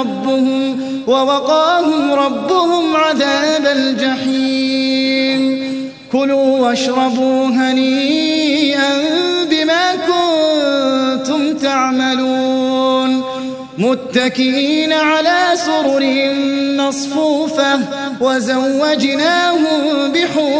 ربهم ووقاهم ربهم عذاب الجحيم. كلوا واشربوا هنيئا بما كنتم تعملون. متكئين على سرر مصفوفة وزوجناهم بحور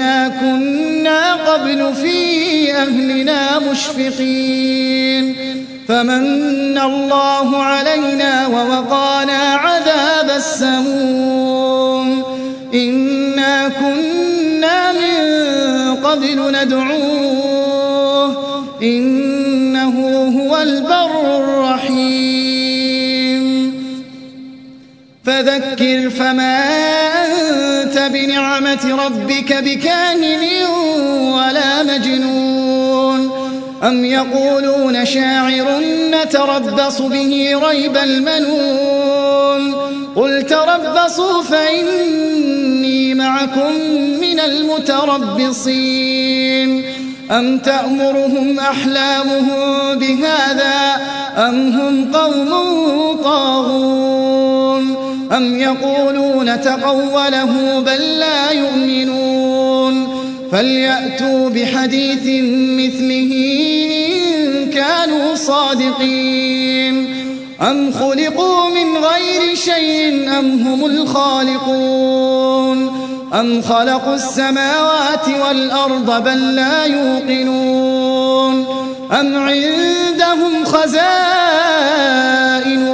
قبل في أهلنا مشفقين. فمن الله علينا ووقانا عذاب السموم. إنا كنا من قبل ندعوه. إنه هو البر الرحيم. فذكر فما بنعمة ربك بكاهن ولا مجنون. أم يقولون شاعر نتربص به ريب المنون. قل تربصوا فإني معكم من المتربصين. أم تأمرهم أحلامهم بهذا أم هم قوم طاغون؟ أم يقولون تقوله بل لا يؤمنون فليأتوا بحديث مثله إن كانوا صادقين أم خلقوا من غير شيء أم هم الخالقون أم خلقوا السماوات والأرض بل لا يوقنون أم عندهم خزائن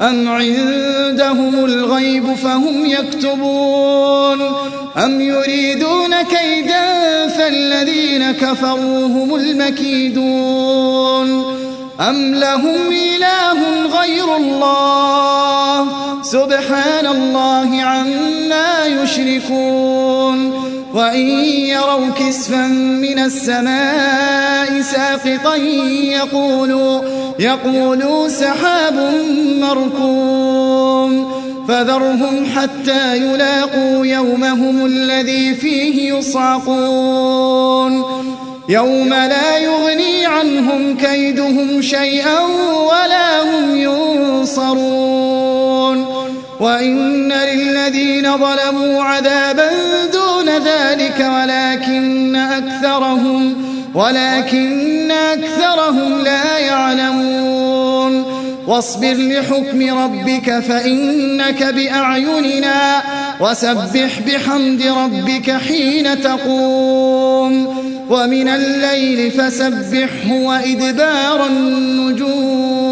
أم عندهم الغيب فهم يكتبون أم يريدون كيدا فالذين كفروا هم المكيدون أم لهم إله غير الله سبحان الله عما يشركون وإن يروا كسفا من السماء ساقطا يقولوا, يقولوا سحاب مركوم. فذرهم حتى يلاقوا يومهم الذي فيه يصعقون. يوم لا يغني عنهم كيدهم شيئا ولا هم ينصرون. وإن للذين ظلموا عذابا دون ذلك ولكن أكثرهم ولكن أكثرهم لا يعلمون. واصبر لحكم ربك فإنك بأعيننا وسبح بحمد ربك حين تقوم. ومن الليل فسبحه وإدبار النجوم.